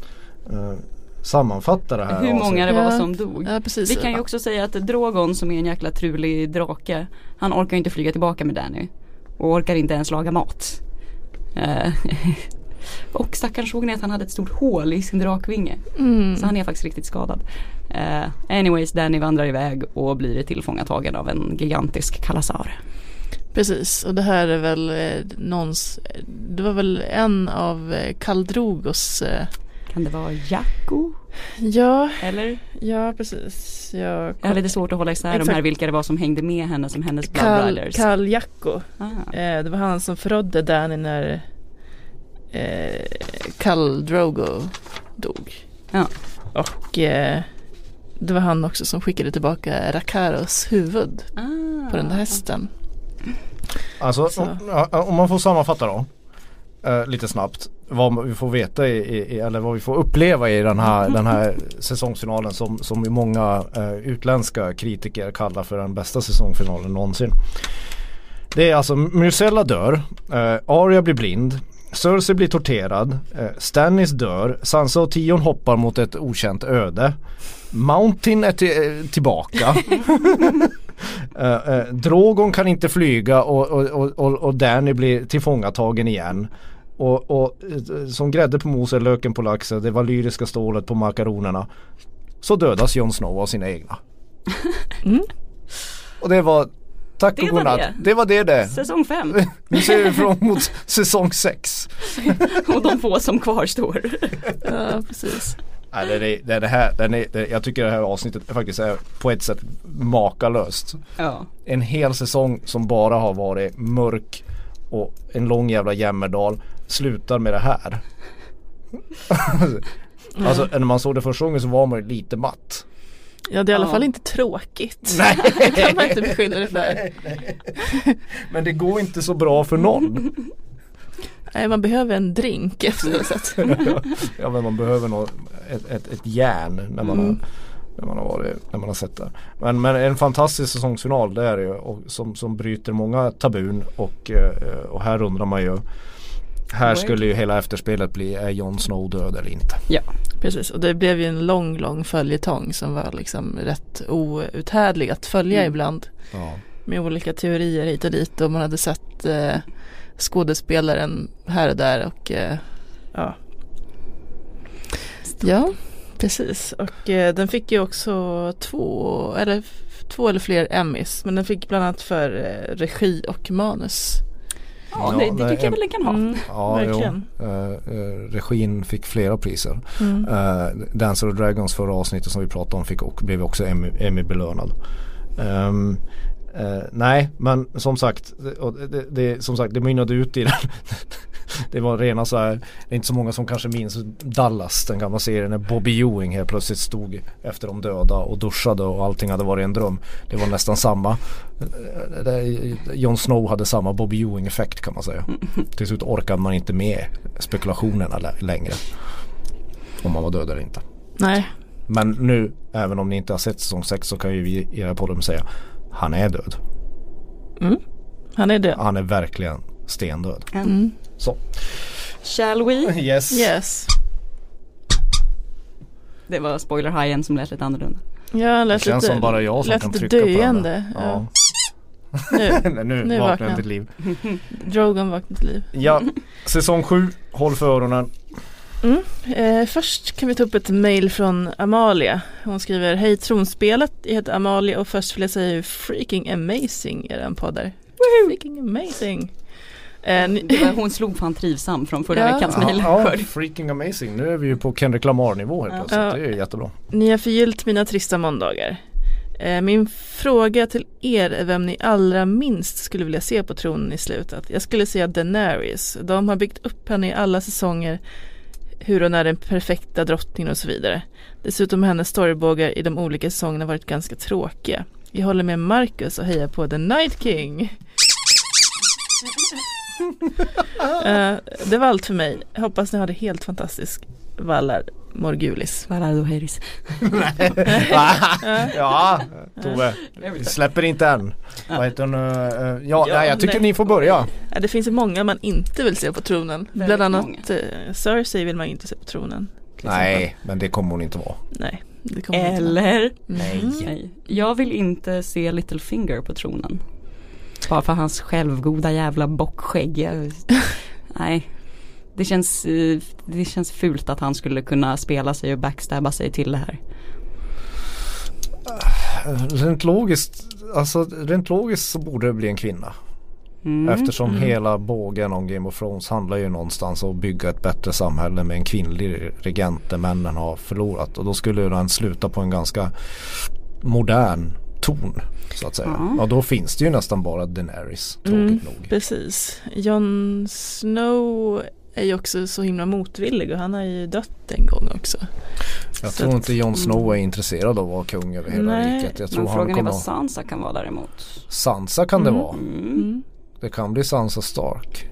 Speaker 3: Uh, sammanfatta det här
Speaker 1: Hur många det var som dog.
Speaker 2: Ja, precis.
Speaker 1: Vi kan ju också säga att Drogon som är en jäkla trulig drake Han orkar inte flyga tillbaka med Danny. Och orkar inte ens laga mat. Uh, (laughs) Och stackaren såg ni att han hade ett stort hål i sin drakvinge? Mm. Så han är faktiskt riktigt skadad. Uh, Anyways Danny vandrar iväg och blir tillfångatagen av en gigantisk kalasar
Speaker 2: Precis och det här är väl eh, någons, det var väl en av eh, Kaldrogos eh,
Speaker 1: Kan det vara Jacko?
Speaker 2: Ja,
Speaker 1: eller?
Speaker 2: Ja precis. Jag,
Speaker 1: jag har lite svårt att hålla isär de här vilka det var som hängde med henne som hennes bloodriders.
Speaker 2: Kal Jacko. Ah. Eh, det var han som förrådde Danny när eh, Drogo dog.
Speaker 1: Ja.
Speaker 2: Och eh, det var han också som skickade tillbaka Rakaros huvud ah. på den där hästen.
Speaker 3: Alltså om, om, man får sammanfatta då. Eh, lite snabbt. Vad vi får veta i, i, eller vad vi får uppleva i den här, den här säsongsfinalen som, som många eh, utländska kritiker kallar för den bästa säsongsfinalen någonsin. Det är alltså Myrcella dör, eh, Arya blir blind, Cersei blir torterad, eh, Stannis dör, Sansa och Tion hoppar mot ett okänt öde. Mountain är till, tillbaka. (laughs) uh, uh, Drogon kan inte flyga och, och, och, och Danny blir tillfångatagen igen. Och, och som grädde på moset, löken på laxen, det var lyriska stålet på makaronerna. Så dödas Jon Snow av sina egna. (laughs) Mm. Och det var Tack det och godnatt. Det. det var det det.
Speaker 1: Säsong 5. (laughs)
Speaker 3: nu ser vi fram emot säsong 6. (laughs)
Speaker 1: och de få som kvarstår.
Speaker 2: ja, precis.
Speaker 3: Det, det, det, det här, den är, det, jag tycker det här avsnittet faktiskt är på ett sätt makalöst.
Speaker 1: Ja. En
Speaker 3: hel säsong som bara har varit mörk och en lång jävla jämmerdal slutar med det här. (laughs) alltså när man såg det första gången så var man lite matt.
Speaker 2: Ja det är i alla fall inte tråkigt.
Speaker 3: Nej. (laughs)
Speaker 2: det kan man inte beskylla det för. Nej, (laughs)
Speaker 3: nej. Men det går inte så bra för någon.
Speaker 2: Nej man behöver en drink (laughs) efter
Speaker 3: det ja men man behöver nog ett, ett, ett järn när man, mm. har, när man har varit, när man har sett det. Men, men en fantastisk säsongsfinal det är det ju och som, som bryter många tabun och, eh, och här undrar man ju här skulle ju hela efterspelet bli är Jon Snow död eller inte?
Speaker 2: Ja precis och det blev ju en lång lång följetong som var liksom rätt outhärdlig att följa mm. ibland.
Speaker 3: Ja.
Speaker 2: Med olika teorier hit och dit och man hade sett eh, skådespelaren här och där och eh, ja. Ja, precis. Och eh, den fick ju också två eller, två eller fler Emmys. Men den fick bland annat för eh, regi och manus.
Speaker 1: Ja, det, det tycker jag väl den kan ha. Mm,
Speaker 3: ja, verkligen. Uh, regin fick flera priser. Mm. Uh, Dancer of Dragons förra avsnittet som vi pratade om fick och, blev också Emmy, Emmy belönad. Um, Uh, nej men som sagt, det, det, det, som sagt det mynnade ut i den. (laughs) det var rena så här, det är inte så många som kanske minns Dallas, den gamla serien när Bobby Ewing helt plötsligt stod efter de döda och duschade och allting hade varit en dröm. Det var nästan samma. Uh, Jon Snow hade samma Bobby Ewing effekt kan man säga. (laughs) Till slut orkade man inte med spekulationerna längre. Om man var död eller inte.
Speaker 2: Nej.
Speaker 3: Men nu, även om ni inte har sett säsong 6 så kan ju vi i den här podden säga han är död.
Speaker 2: Mm. Han är död.
Speaker 3: Han är verkligen stendöd.
Speaker 2: Mm.
Speaker 3: Så.
Speaker 1: Shall we?
Speaker 3: Yes.
Speaker 2: Yes.
Speaker 1: Det var spoilerhajen som lät lite annorlunda.
Speaker 2: Ja, lät
Speaker 3: det känns
Speaker 2: lite,
Speaker 3: som bara jag som kan trycka
Speaker 2: döende.
Speaker 3: på den. Ja.
Speaker 2: Nu, (laughs)
Speaker 3: nu, nu vaknar han till liv.
Speaker 2: Drogon vaknar till liv.
Speaker 3: Ja, säsong 7, håll för öronen.
Speaker 2: Mm. Eh, först kan vi ta upp ett mail från Amalia. Hon skriver Hej tronspelet, jag heter Amalia och först vill jag säga hur freaking amazing är den poddar. Freaking amazing.
Speaker 1: Eh, (laughs) hon slog fan trivsam från förra ja. veckans mejl.
Speaker 3: Ja, ja, freaking amazing. Nu är vi ju på Kendrick Lamar nivå helt plötsligt. Ja. Det är jättebra.
Speaker 2: Ni har förgyllt mina trista måndagar. Eh, min fråga till er är vem ni allra minst skulle vilja se på tronen i slutet. Jag skulle säga Daenerys. De har byggt upp henne i alla säsonger hur hon är den perfekta drottningen och så vidare. Dessutom har hennes storybågar i de olika säsongerna varit ganska tråkiga. Jag håller med Marcus och hejar på The Night King. uh, (laughs) det var allt för mig. Hoppas ni har det helt fantastiskt. Vallar Morgulis.
Speaker 1: Vallar Doheris. (laughs)
Speaker 3: ja, Tove. Vi släpper inte än. Vad heter hon? Uh, ja, nej, jag tycker nej. ni får börja.
Speaker 2: Ja, det finns många man inte vill se på tronen. Bland annat uh, Cersei vill man inte se på tronen.
Speaker 3: Nej, men det kommer hon inte vara.
Speaker 2: Nej.
Speaker 1: Eller?
Speaker 3: Nej.
Speaker 1: Nej. Jag vill inte se Littlefinger på tronen. Bara för hans självgoda jävla bockskägg. (laughs) Nej. Det känns, eh, det känns fult att han skulle kunna spela sig och backstabba sig till det här.
Speaker 3: Rent logiskt, alltså rent logiskt så borde det bli en kvinna. Mm. Eftersom mm. hela bågen om Game of Thrones handlar ju någonstans om att bygga ett bättre samhälle med en kvinnlig regent där männen har förlorat. Och då skulle den sluta på en ganska modern ton. Så att säga. Ja. Och då finns det ju nästan bara Daenerys, tråkigt mm, nog.
Speaker 2: Precis. Jon Snow är ju också så himla motvillig och han har ju dött en gång också.
Speaker 3: Jag så tror inte Jon Snow är intresserad av att vara kung över hela nej, riket. Jag tror
Speaker 1: men frågan är vad Sansa kan vara däremot.
Speaker 3: Sansa kan mm. det vara. Mm. Det kan bli Sansa Stark.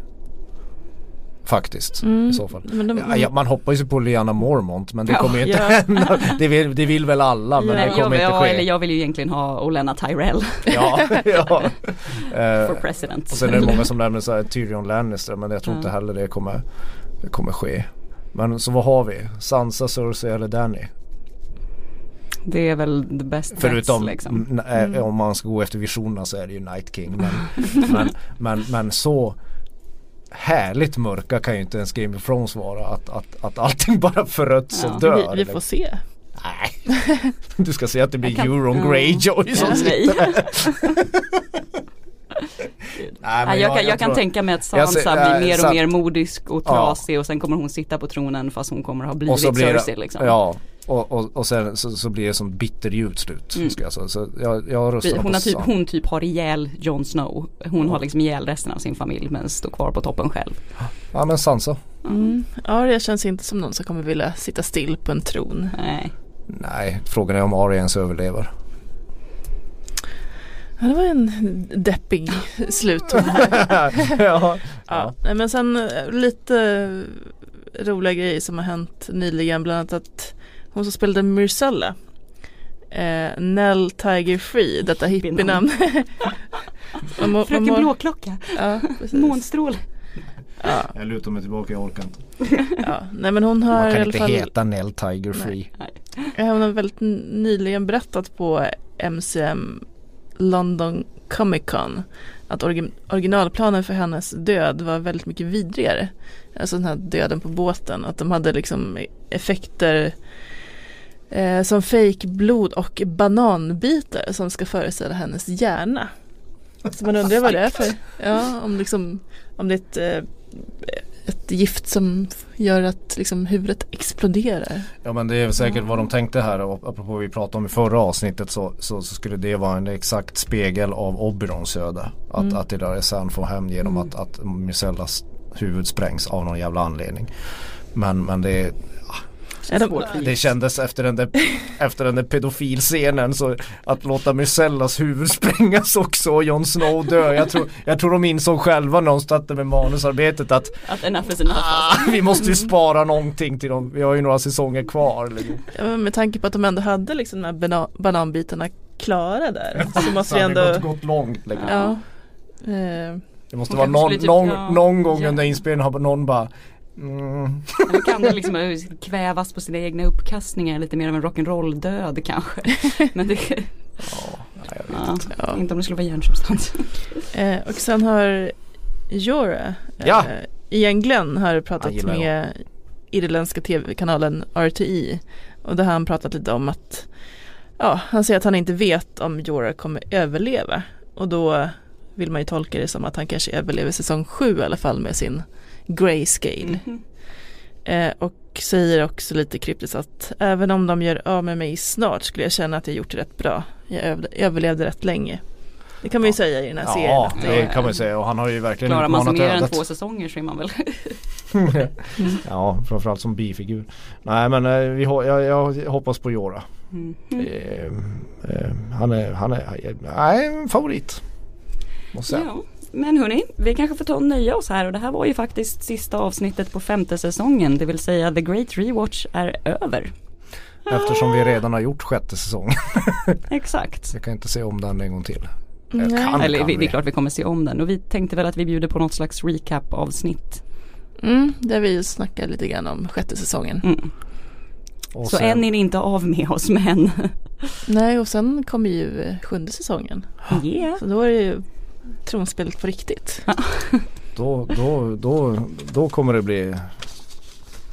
Speaker 3: Faktiskt mm. i så fall. De, ja, ja, man hoppas ju på Liana Mormont men det ja, kommer ju inte ja. hända. Det vill, det vill väl alla men det kommer inte ske.
Speaker 1: Eller jag vill ju egentligen ha Olena Tyrell.
Speaker 3: ja, ja. (laughs)
Speaker 1: For president.
Speaker 3: Och sen är det många som nämner så här Tyrion Lannister men jag tror inte heller det kommer, det kommer ske. Men så vad har vi? Sansa, Cersei eller Danny?
Speaker 1: Det är väl the best
Speaker 3: Förutom
Speaker 1: liksom.
Speaker 3: mm. om man ska gå efter visionerna så är det ju Night King. Men, (laughs) men, men, men, så härligt mörka kan ju inte ens Game of Thrones vara. Att, att, att allting (laughs) bara föröds ja, och dör.
Speaker 2: Vi, vi får se.
Speaker 3: Nej, (laughs) du ska se att det blir Euron Greyjoy som sitter där. (laughs)
Speaker 1: Nej, jag, jag, kan, jag kan tänka mig att Sansa ser, blir mer och mer modisk och trasig ja. och sen kommer hon sitta på tronen fast hon kommer ha blivit Cersei liksom.
Speaker 3: Ja, och, och, och sen så, så, blir det som bitterljud slut. Mm. Ska jag säga. Så jag, jag
Speaker 1: röstar hon, har typ, hon typ har ihjäl Jon Snow. Hon ja. har liksom ihjäl resten av sin familj men står kvar på toppen själv.
Speaker 3: Ja men Sansa.
Speaker 2: Mm. Arya känns inte som någon som kommer vilja sitta still på en tron.
Speaker 1: Nej.
Speaker 3: Nej, frågan är om Arya ens överlever.
Speaker 2: Ja, det var en deppig slutton. (laughs) ja, ja. ja. Men sen eh, lite roliga grejer som har hänt nyligen. Bland annat att hon som spelade Myrcella eh, Nell Tiger Free, detta hippienamn. (laughs)
Speaker 1: Fröken Blåklocka. Ja, Månstråle.
Speaker 3: Ja. Jag lutar mig tillbaka, jag orkar inte.
Speaker 2: ja, nej men hon har
Speaker 3: Man kan
Speaker 2: inte
Speaker 3: fall... heta Nell Tiger Free.
Speaker 2: Nej. Nej. Hon har väldigt nyligen berättat på MCM London Comic Con att originalplanen för hennes död var väldigt mycket vidrigare. Alltså den här döden på båten. Att de hade liksom effekter eh, som fejkblod och bananbitar som ska föreställa hennes hjärna. Så man undrar vad det är för, ja om liksom, om det är ett eh, ett gift som gör att liksom huvudet exploderar.
Speaker 3: Ja men det är säkert mm. vad de tänkte här och apropå vi pratade om i förra avsnittet så, så, så skulle det vara en exakt spegel av Oberons öde. Att, mm. att det där är sen får hem genom mm. att, att Mycellas huvud sprängs av någon jävla anledning. Men, men det är det kändes efter den där, (laughs) efter den där pedofilscenen så att låta Mycellas huvud sprängas också och Jon Snow dö. Jag tror, jag tror de insåg själva när de startade med manusarbetet att
Speaker 1: Att enough is enough
Speaker 3: ah, Vi måste ju spara någonting till dem. Vi har ju några säsonger kvar. Liksom.
Speaker 2: Ja, med tanke på att de ändå hade liksom de här banan bananbitarna klara där. Så måste
Speaker 3: vi
Speaker 2: ändå
Speaker 3: Det gått, gått långt liksom.
Speaker 2: Ja. Eh.
Speaker 3: Det måste vara någon, typ, någon, ja, någon gång ja. under inspelningen har någon bara
Speaker 1: Mm. Eller kan det liksom eh, kvävas på sina egna uppkastningar lite mer av en rock'n'roll död kanske. (laughs) Men det,
Speaker 3: ja, jag vet ja, inte.
Speaker 1: Ja. inte om det skulle vara hjärnsubstans.
Speaker 2: Eh, och sen har Jora eh, ja. Ian Glenn har pratat med irländska tv-kanalen RTI. Och där har han pratat lite om att ja, han säger att han inte vet om Jora kommer överleva. Och då vill man ju tolka det som att han kanske överlever säsong sju i alla fall med sin grayscale. Mm. Eh, och säger också lite kryptiskt att även om de gör av med mig snart skulle jag känna att jag gjort det rätt bra. Jag överlevde rätt länge. Det kan man ju ja. säga i den här ja, serien.
Speaker 3: Ja, det, det kan man ju säga och han har ju verkligen
Speaker 1: Klarar man sig mer än två säsonger så är man väl (laughs)
Speaker 3: mm. Ja, framförallt som bifigur. Nej men eh, vi, jag, jag hoppas på Jora. Mm. Eh, eh, han är, han är, nej, en favorit.
Speaker 1: Måste säga. Ja. Men hörni, vi kanske får ta och nöja oss här och det här var ju faktiskt sista avsnittet på femte säsongen. Det vill säga The Great Rewatch är över.
Speaker 3: Eftersom vi redan har gjort sjätte säsongen. (laughs)
Speaker 1: Exakt.
Speaker 3: Jag kan inte se om den en gång till.
Speaker 1: Kan, Eller vi, det är klart vi kommer se om den och vi tänkte väl att vi bjuder på något slags recap avsnitt.
Speaker 2: Mm, där vi snackar lite grann om sjätte säsongen. Mm.
Speaker 1: Så sen... än är ni inte av med oss men
Speaker 2: Nej och sen kommer ju sjunde säsongen. (gasps)
Speaker 1: Yeah.
Speaker 2: Så då är det ju tronspelet på riktigt. (laughs)
Speaker 3: då, då, då, då kommer det bli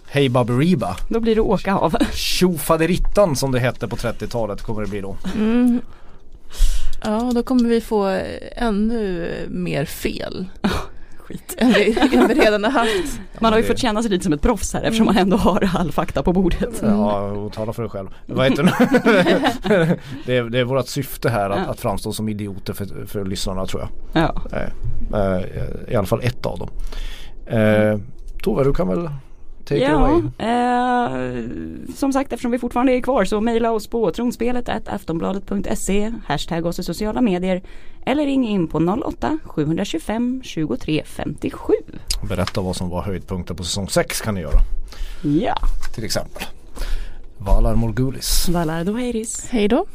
Speaker 3: Hej Baberiba.
Speaker 1: Då blir det åka av.
Speaker 3: Tjofaderittan som det hette på 30-talet kommer det bli då.
Speaker 2: Mm. Ja, då kommer vi få ännu mer fel. (laughs) Skit. Än vi, än vi redan har haft.
Speaker 1: Man har ju fått känna sig lite som ett proffs här eftersom man ändå har all fakta på bordet.
Speaker 3: Ja, och tala för dig själv. Vad heter det? (laughs) är, det är vårt syfte här att, att framstå som idioter för, för lyssnarna tror jag.
Speaker 1: Ja.
Speaker 3: Eh, I alla fall ett av dem. Eh, Tove, du kan väl Take
Speaker 1: ja, eh, som sagt eftersom vi fortfarande är kvar så mejla oss på tronspelet aftonbladet.se Hashtag oss i sociala medier Eller ring in på 08 725 23 57
Speaker 3: Berätta vad som var höjdpunkten på säsong 6 kan ni göra.
Speaker 1: Ja.
Speaker 3: Till exempel. Valar Morgulis.
Speaker 1: Valar Doheiris
Speaker 2: Hej då